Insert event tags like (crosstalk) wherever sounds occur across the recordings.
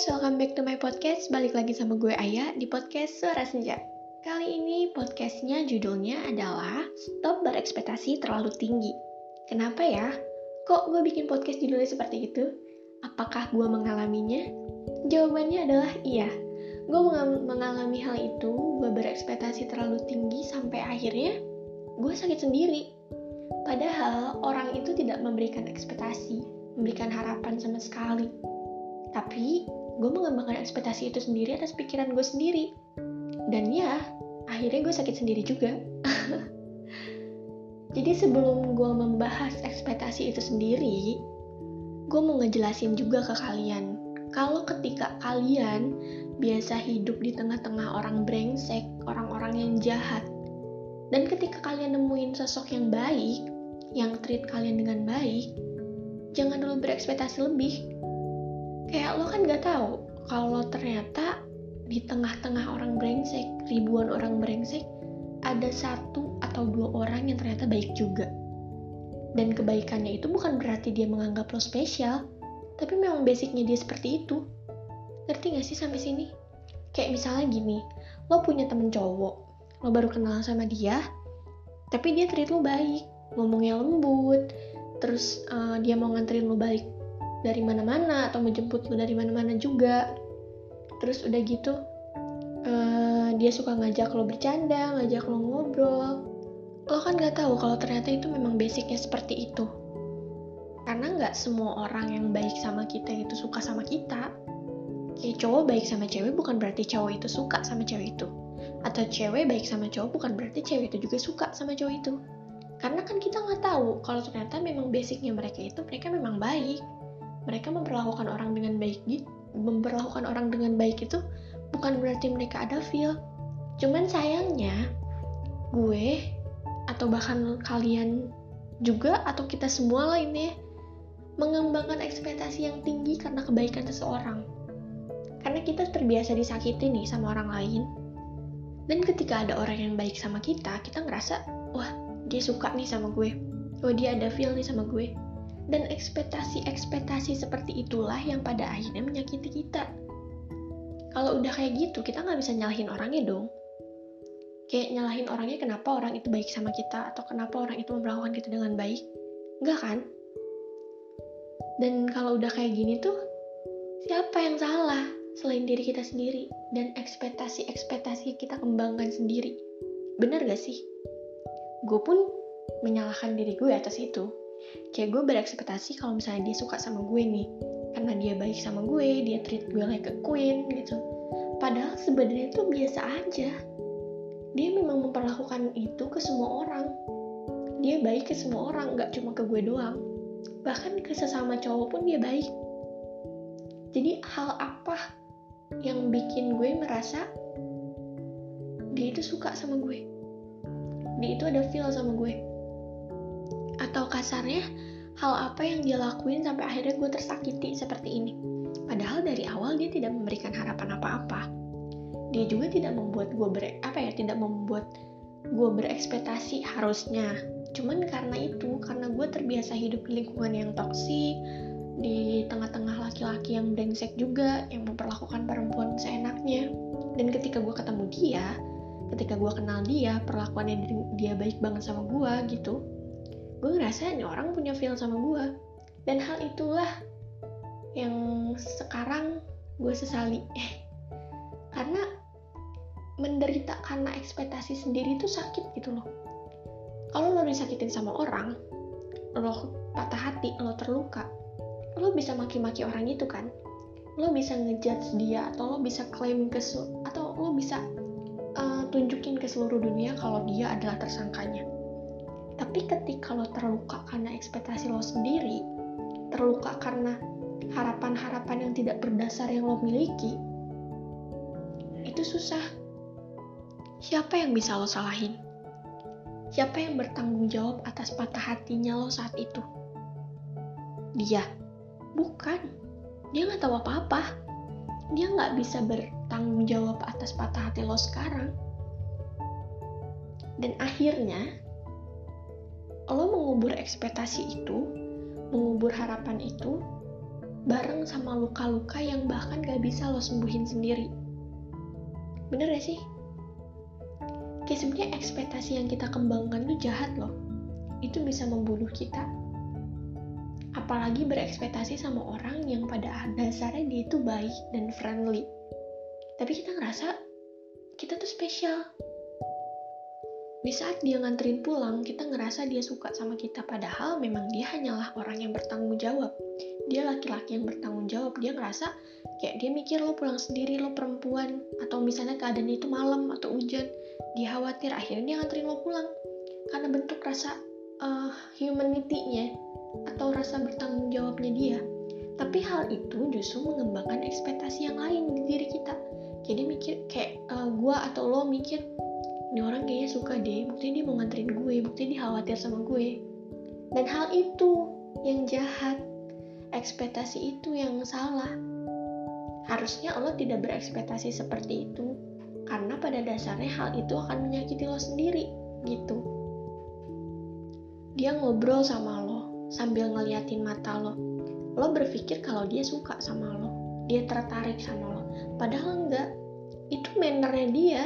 guys, welcome back to my podcast. Balik lagi sama gue Aya di podcast Suara Senja. Kali ini podcastnya judulnya adalah Stop Berekspektasi Terlalu Tinggi. Kenapa ya? Kok gue bikin podcast judulnya seperti itu? Apakah gue mengalaminya? Jawabannya adalah iya. Gue mengalami hal itu, gue berekspektasi terlalu tinggi sampai akhirnya gue sakit sendiri. Padahal orang itu tidak memberikan ekspektasi, memberikan harapan sama sekali tapi gue mengembangkan ekspektasi itu sendiri atas pikiran gue sendiri. Dan ya akhirnya gue sakit sendiri juga. (laughs) Jadi sebelum gue membahas ekspektasi itu sendiri gue mau ngejelasin juga ke kalian. Kalau ketika kalian biasa hidup di tengah-tengah orang brengsek, orang-orang yang jahat, dan ketika kalian nemuin sosok yang baik, yang treat kalian dengan baik, jangan dulu berekspektasi lebih, kayak lo kan gak tahu kalau ternyata di tengah-tengah orang brengsek, ribuan orang brengsek, ada satu atau dua orang yang ternyata baik juga. Dan kebaikannya itu bukan berarti dia menganggap lo spesial, tapi memang basicnya dia seperti itu. Ngerti gak sih sampai sini? Kayak misalnya gini, lo punya temen cowok, lo baru kenal sama dia, tapi dia treat lo baik, ngomongnya lembut, terus uh, dia mau nganterin lo balik dari mana-mana atau menjemput lo dari mana-mana juga. Terus udah gitu uh, dia suka ngajak lo bercanda ngajak lo ngobrol. Lo kan nggak tahu kalau ternyata itu memang basicnya seperti itu. Karena nggak semua orang yang baik sama kita itu suka sama kita. Kayak cowok baik sama cewek bukan berarti cowok itu suka sama cewek itu. Atau cewek baik sama cowok bukan berarti cewek itu juga suka sama cowok itu. Karena kan kita nggak tahu kalau ternyata memang basicnya mereka itu mereka memang baik mereka memperlakukan orang dengan baik gitu memperlakukan orang dengan baik itu bukan berarti mereka ada feel cuman sayangnya gue atau bahkan kalian juga atau kita semua lainnya mengembangkan ekspektasi yang tinggi karena kebaikan seseorang. Karena kita terbiasa disakiti nih sama orang lain. Dan ketika ada orang yang baik sama kita kita ngerasa wah dia suka nih sama gue. Wah dia ada feel nih sama gue dan ekspektasi-ekspektasi seperti itulah yang pada akhirnya menyakiti kita. Kalau udah kayak gitu, kita nggak bisa nyalahin orangnya dong. Kayak nyalahin orangnya kenapa orang itu baik sama kita, atau kenapa orang itu memperlakukan kita dengan baik. Enggak kan? Dan kalau udah kayak gini tuh, siapa yang salah selain diri kita sendiri? Dan ekspektasi-ekspektasi kita kembangkan sendiri. Bener gak sih? Gue pun menyalahkan diri gue atas itu kayak gue berekspektasi kalau misalnya dia suka sama gue nih. Karena dia baik sama gue dia treat gue like a queen gitu. Padahal sebenarnya itu biasa aja. Dia memang memperlakukan itu ke semua orang. Dia baik ke semua orang nggak cuma ke gue doang. Bahkan ke sesama cowok pun dia baik. Jadi hal apa yang bikin gue merasa dia itu suka sama gue? Dia itu ada feel sama gue atau kasarnya hal apa yang dia lakuin sampai akhirnya gue tersakiti seperti ini. Padahal dari awal dia tidak memberikan harapan apa-apa. Dia juga tidak membuat gue ber apa ya tidak membuat gue berekspektasi harusnya. Cuman karena itu, karena gue terbiasa hidup di lingkungan yang toksik, di tengah-tengah laki-laki yang brengsek juga, yang memperlakukan perempuan seenaknya. Dan ketika gue ketemu dia, ketika gue kenal dia, perlakuannya dia baik banget sama gue gitu, gue ngerasa ini orang punya feel sama gue dan hal itulah yang sekarang gue sesali. Karena menderita karena ekspektasi sendiri itu sakit gitu loh. Kalau lo disakitin sama orang lo patah hati lo terluka lo bisa maki-maki orang itu kan? Lo bisa ngejudge dia atau lo bisa klaim ke atau lo bisa uh, tunjukin ke seluruh dunia kalau dia adalah tersangkanya tapi ketika lo terluka karena ekspektasi lo sendiri, terluka karena harapan-harapan yang tidak berdasar yang lo miliki, itu susah. Siapa yang bisa lo salahin? Siapa yang bertanggung jawab atas patah hatinya lo saat itu? Dia? Bukan. Dia nggak tahu apa-apa. Dia nggak bisa bertanggung jawab atas patah hati lo sekarang. Dan akhirnya, lo mengubur ekspektasi itu, mengubur harapan itu, bareng sama luka-luka yang bahkan gak bisa lo sembuhin sendiri. Bener gak sih? Kayak sebenarnya ekspektasi yang kita kembangkan tuh jahat loh. Itu bisa membunuh kita. Apalagi berekspektasi sama orang yang pada dasarnya dia itu baik dan friendly. Tapi kita ngerasa kita tuh spesial. Di saat dia nganterin pulang, kita ngerasa dia suka sama kita, padahal memang dia hanyalah orang yang bertanggung jawab. Dia laki-laki yang bertanggung jawab dia ngerasa kayak dia mikir lo pulang sendiri lo perempuan atau misalnya keadaan itu malam atau hujan dia khawatir akhirnya dia nganterin lo pulang. Karena bentuk rasa uh, humanity-nya atau rasa bertanggung jawabnya dia. Tapi hal itu justru mengembangkan ekspektasi yang lain di diri kita. Jadi mikir kayak uh, gua atau lo mikir ini orang kayaknya suka deh buktinya dia mau nganterin gue buktinya dia khawatir sama gue dan hal itu yang jahat ekspektasi itu yang salah. Harusnya Allah tidak berekspektasi seperti itu, karena pada dasarnya hal itu akan menyakiti lo sendiri, gitu. Dia ngobrol sama lo sambil ngeliatin mata lo. Lo berpikir kalau dia suka sama lo, dia tertarik sama lo. Padahal enggak, itu mannernya dia.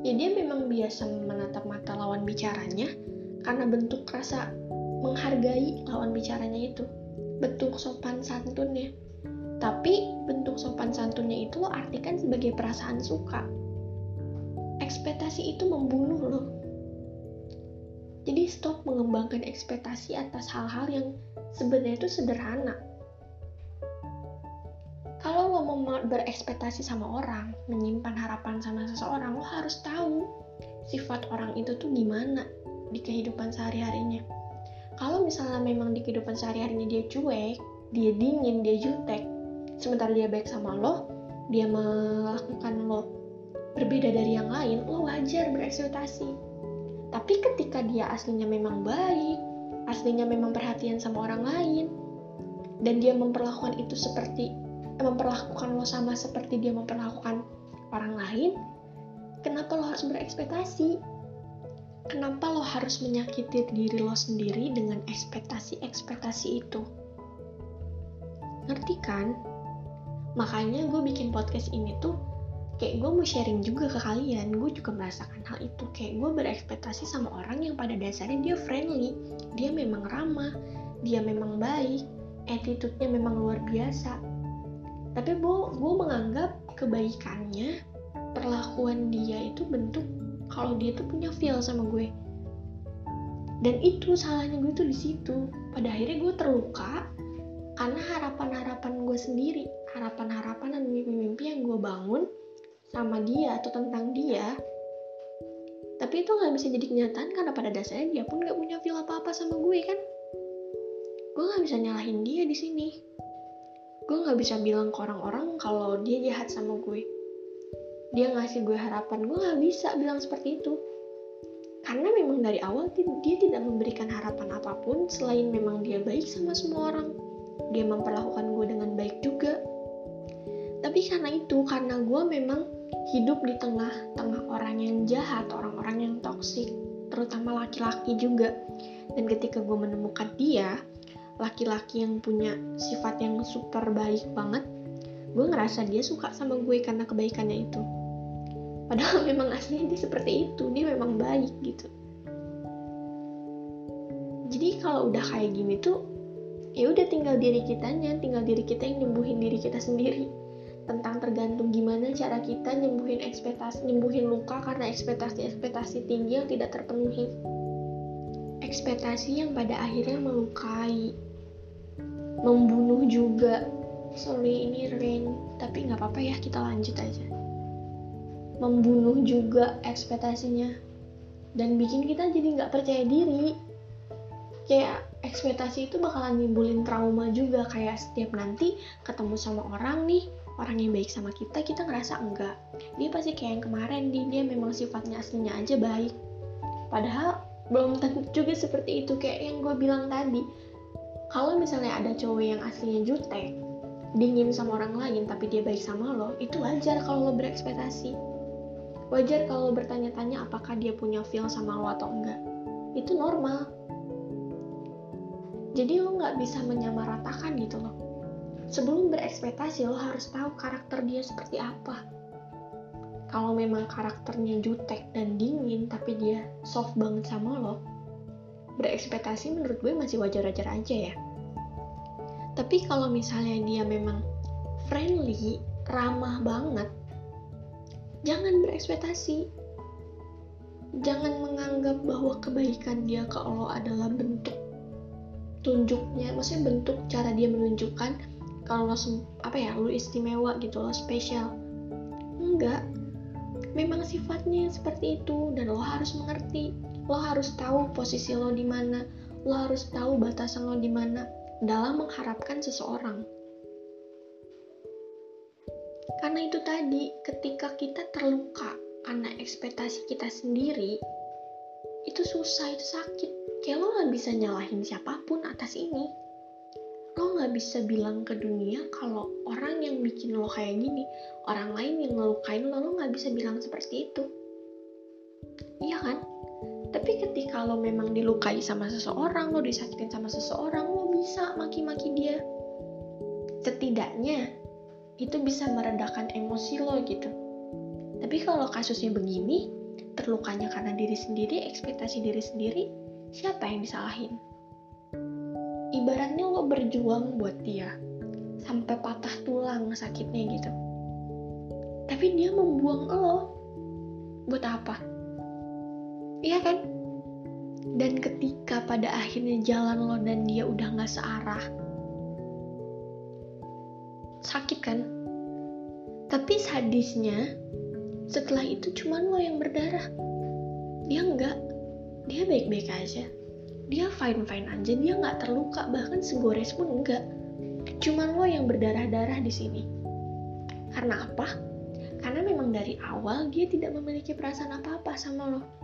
Ya dia memang biasa menatap mata lawan bicaranya karena bentuk rasa menghargai lawan bicaranya itu bentuk sopan santunnya. Tapi bentuk sopan santunnya itu lo artikan sebagai perasaan suka. Ekspektasi itu membunuh lo. Jadi stop mengembangkan ekspektasi atas hal-hal yang sebenarnya itu sederhana. Mau berekspektasi sama orang, menyimpan harapan sama seseorang, lo harus tahu sifat orang itu tuh gimana di kehidupan sehari-harinya kalau misalnya memang di kehidupan sehari-harinya dia cuek, dia dingin, dia jutek, sementara dia baik sama lo, dia melakukan lo berbeda dari yang lain, lo wajar berekspektasi. Tapi ketika dia aslinya memang baik, aslinya memang perhatian sama orang lain, dan dia memperlakukan itu seperti memperlakukan lo sama seperti dia memperlakukan orang lain, kenapa lo harus berekspektasi? Kenapa lo harus menyakiti diri lo sendiri dengan ekspektasi-ekspektasi itu? Ngerti kan? Makanya gue bikin podcast ini tuh kayak gue mau sharing juga ke kalian gue juga merasakan hal itu kayak gue berekspektasi sama orang yang pada dasarnya dia friendly dia memang ramah dia memang baik attitude-nya memang luar biasa tapi gue menganggap kebaikannya perlakuan dia itu bentuk kalau dia tuh punya feel sama gue. Dan itu salahnya gue tuh di situ. Pada akhirnya gue terluka karena harapan-harapan gue sendiri harapan-harapan dan mimpi-mimpi yang gue bangun sama dia atau tentang dia. Tapi itu nggak bisa jadi kenyataan karena pada dasarnya dia pun nggak punya feel apa-apa sama gue kan? Gue nggak bisa nyalahin dia di sini gue nggak bisa bilang ke orang-orang kalau dia jahat sama gue. Dia ngasih gue harapan gue nggak bisa bilang seperti itu. Karena memang dari awal dia tidak memberikan harapan apa pun selain memang dia baik sama semua orang. Dia memperlakukan gue dengan baik juga. Tapi karena itu karena gue memang hidup di tengah-tengah orang yang jahat orang-orang yang toksik terutama laki-laki juga. Dan ketika gue menemukan dia laki-laki yang punya sifat yang super baik banget gue ngerasa dia suka sama gue karena kebaikannya itu. Padahal (laughs) memang aslinya dia seperti itu dia memang baik gitu. Jadi kalau udah kayak gini tuh ya udah tinggal diri kitanya tinggal diri kita yang nyembuhin diri kita sendiri. Tentang tergantung gimana cara kita nyembuhin ekspektasi nyembuhin luka karena ekspektasi ekspektasi tinggi yang tidak terpenuhi. Ekspektasi yang pada akhirnya melukai membunuh juga. Sorry ini rain. Tapi nggak apa-apa ya kita lanjut aja. Membunuh juga ekspektasinya. Dan bikin kita jadi nggak percaya diri. Kayak ekspektasi itu bakalan nimbulin trauma juga. Kayak setiap nanti ketemu sama orang nih orang yang baik sama kita kita ngerasa enggak. Dia pasti kayak yang kemarin dia memang sifatnya aslinya aja baik. Padahal belum tentu juga seperti itu. Kayak yang gue bilang tadi kalau misalnya ada cowok yang aslinya jutek dingin sama orang lain tapi dia baik sama lo itu wajar kalau lo berekspektasi. Wajar kalau bertanya-tanya apakah dia punya feel sama lo atau enggak. Itu normal. Jadi lo nggak bisa menyamaratakan gitu loh. Sebelum berekspektasi lo harus tahu karakter dia seperti apa. Kalau memang karakternya jutek dan dingin tapi dia soft banget sama lo berekspektasi menurut gue masih wajar-wajar aja ya. Tapi kalau misalnya dia memang friendly ramah banget jangan berekspektasi. Jangan menganggap bahwa kebaikan dia ke lo adalah bentuk tunjuknya maksudnya bentuk cara dia menunjukkan kalau lo apa ya lo istimewa gitu lo spesial. Enggak. Memang sifatnya seperti itu dan lo harus mengerti lo harus tahu posisi lo di mana. Lo harus tahu batasan lo di mana dalam mengharapkan seseorang. Karena itu tadi ketika kita terluka karena ekspektasi kita sendiri itu susah itu sakit. Kayak lo gak bisa nyalahin siapa pun atas ini. Lo gak bisa bilang ke dunia kalau orang yang bikin lo kayak gini orang lain yang ngelukain lo lo gak bisa bilang seperti itu. Iya kan lo memang dilukai sama seseorang lo disakitin sama seseorang lo bisa maki-maki dia. Setidaknya itu bisa meredakan emosi lo gitu. Tapi kalau kasusnya begini terlukanya karena diri sendiri ekspektasi diri sendiri siapa yang disalahin? Ibaratnya lo berjuang buat dia sampai patah tulang sakitnya gitu. Tapi dia membuang lo. Buat apa? Iya kan dan ketika pada akhirnya jalan lo dan dia udah gak searah sakit kan? Tapi sadisnya setelah itu cuma lo yang berdarah. Dia enggak dia baik-baik aja. Dia fine fine aja. Dia nggak terluka. Bahkan segores pun enggak cuma lo yang berdarah-darah di sini. Karena apa? Karena memang dari awal dia tidak memiliki perasaan apa-apa sama lo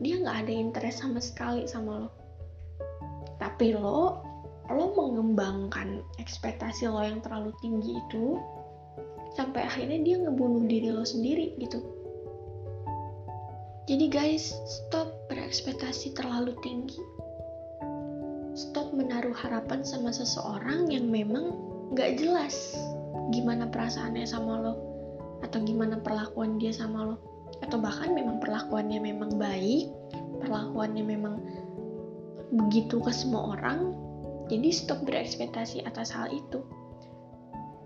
dia nggak ada interest sama sekali sama lo. Tapi lo lo mengembangkan ekspektasi lo yang terlalu tinggi itu sampai akhirnya dia ngebunuh diri lo sendiri gitu. Jadi guys stop berekspektasi terlalu tinggi. Stop menaruh harapan sama seseorang yang memang gak jelas gimana perasaannya sama lo atau gimana perlakuan dia sama lo atau bahkan memang perlakuannya memang baik perlakuannya memang begitu ke semua orang jadi stop berekspektasi atas hal itu.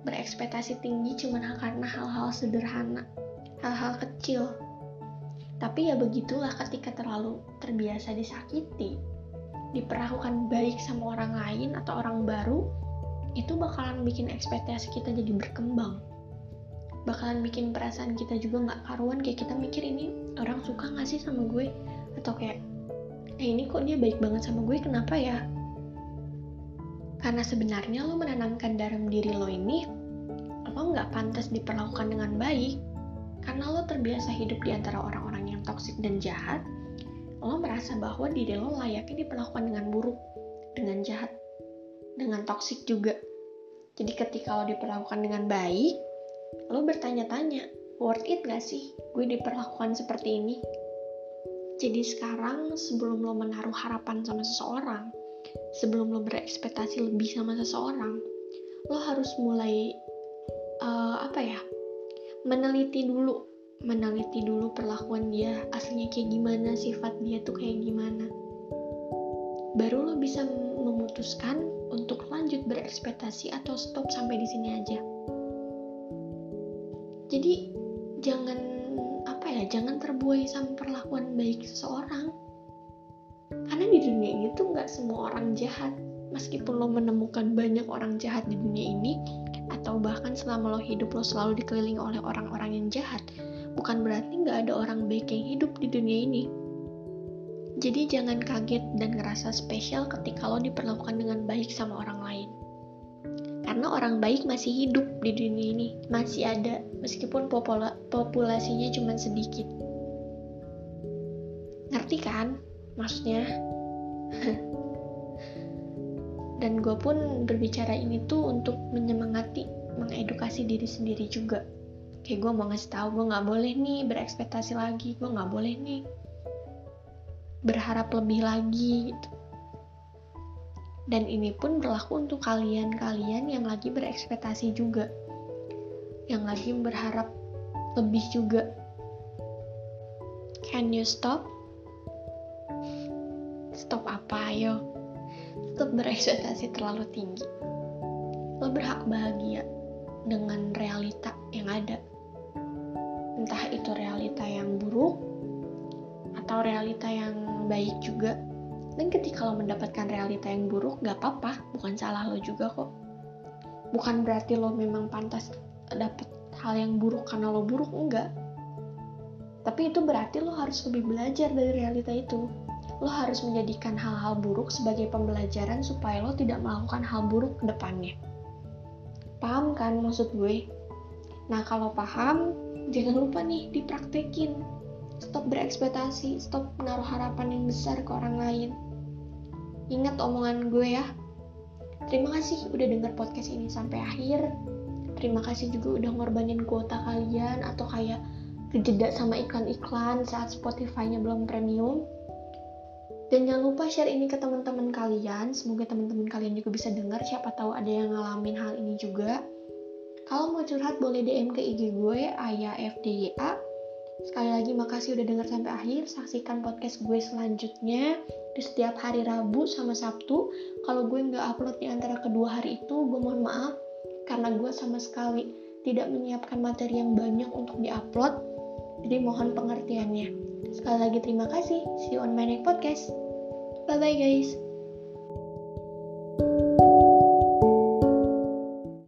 Berekspektasi tinggi cuma karena hal-hal sederhana hal-hal kecil. Tapi ya begitulah ketika terlalu terbiasa disakiti diperlakukan baik sama orang lain atau orang baru itu bakalan bikin ekspektasi kita jadi berkembang bakalan bikin perasaan kita juga nggak karuan. Kayak kita mikir ini orang suka nggak sih sama gue? Atau kayak eh ini kok dia baik banget sama gue? Kenapa ya? Karena sebenarnya lo menanamkan dalam diri lo ini lo nggak pantas diperlakukan dengan baik. Karena lo terbiasa hidup di antara orang-orang yang toksik dan jahat lo merasa bahwa diri lo layaknya diperlakukan dengan buruk, dengan jahat, dengan toksik juga. Jadi ketika lo diperlakukan dengan baik, lo bertanya-tanya, worth it gak sih gue diperlakukan seperti ini? Jadi sekarang sebelum lo menaruh harapan sama seseorang, sebelum lo berekspektasi lebih sama seseorang, lo harus mulai uh, apa ya? Meneliti dulu meneliti dulu perlakuan dia aslinya kayak gimana sifat dia tuh kayak gimana baru lo bisa memutuskan untuk lanjut berekspektasi atau stop sampai di sini aja jadi jangan apa ya jangan terbuai sama perlakuan baik seseorang karena di dunia ini tuh nggak semua orang jahat meskipun lo menemukan banyak orang jahat di dunia ini atau bahkan selama lo hidup lo selalu dikelilingi oleh orang-orang yang jahat bukan berarti nggak ada orang baik yang hidup di dunia ini. Jadi jangan kaget dan ngerasa spesial ketika lo diperlakukan dengan baik sama orang lain. Karena orang baik masih hidup di dunia ini, masih ada, meskipun popula populasinya cuma sedikit. Ngerti kan? Maksudnya? (laughs) dan gue pun berbicara ini tuh untuk menyemangati, mengedukasi diri sendiri juga kayak gue mau ngasih tahu gue nggak boleh nih berekspektasi lagi gue nggak boleh nih berharap lebih lagi gitu Dan ini pun berlaku untuk kalian-kalian yang lagi berekspektasi juga. Yang lagi berharap lebih juga. Can you stop? Stop apa ayo? Stop berekspektasi terlalu tinggi. Lo berhak bahagia dengan realita yang ada. Entah itu realita yang buruk atau realita yang baik juga dan ketika lo mendapatkan realita yang buruk, gak apa-apa, bukan salah lo juga kok. Bukan berarti lo memang pantas dapet hal yang buruk karena lo buruk, enggak. Tapi itu berarti lo harus lebih belajar dari realita itu. Lo harus menjadikan hal-hal buruk sebagai pembelajaran supaya lo tidak melakukan hal buruk ke depannya. Paham kan maksud gue? Nah kalau paham, jangan lupa nih dipraktekin stop berekspektasi, stop menaruh harapan yang besar ke orang lain. Ingat omongan gue ya. Terima kasih udah denger podcast ini sampai akhir. Terima kasih juga udah ngorbanin kuota kalian atau kayak kejeda sama iklan-iklan saat Spotify-nya belum premium. Dan jangan lupa share ini ke teman-teman kalian. Semoga teman-teman kalian juga bisa dengar. Siapa tahu ada yang ngalamin hal ini juga. Kalau mau curhat boleh DM ke IG gue ayafdya Sekali lagi makasih udah denger sampai akhir. Saksikan podcast gue selanjutnya di setiap hari Rabu sama Sabtu. Kalau gue nggak upload di antara kedua hari itu, gue mohon maaf karena gue sama sekali tidak menyiapkan materi yang banyak untuk diupload. Jadi mohon pengertiannya. Sekali lagi terima kasih. See you on my next podcast. Bye bye guys.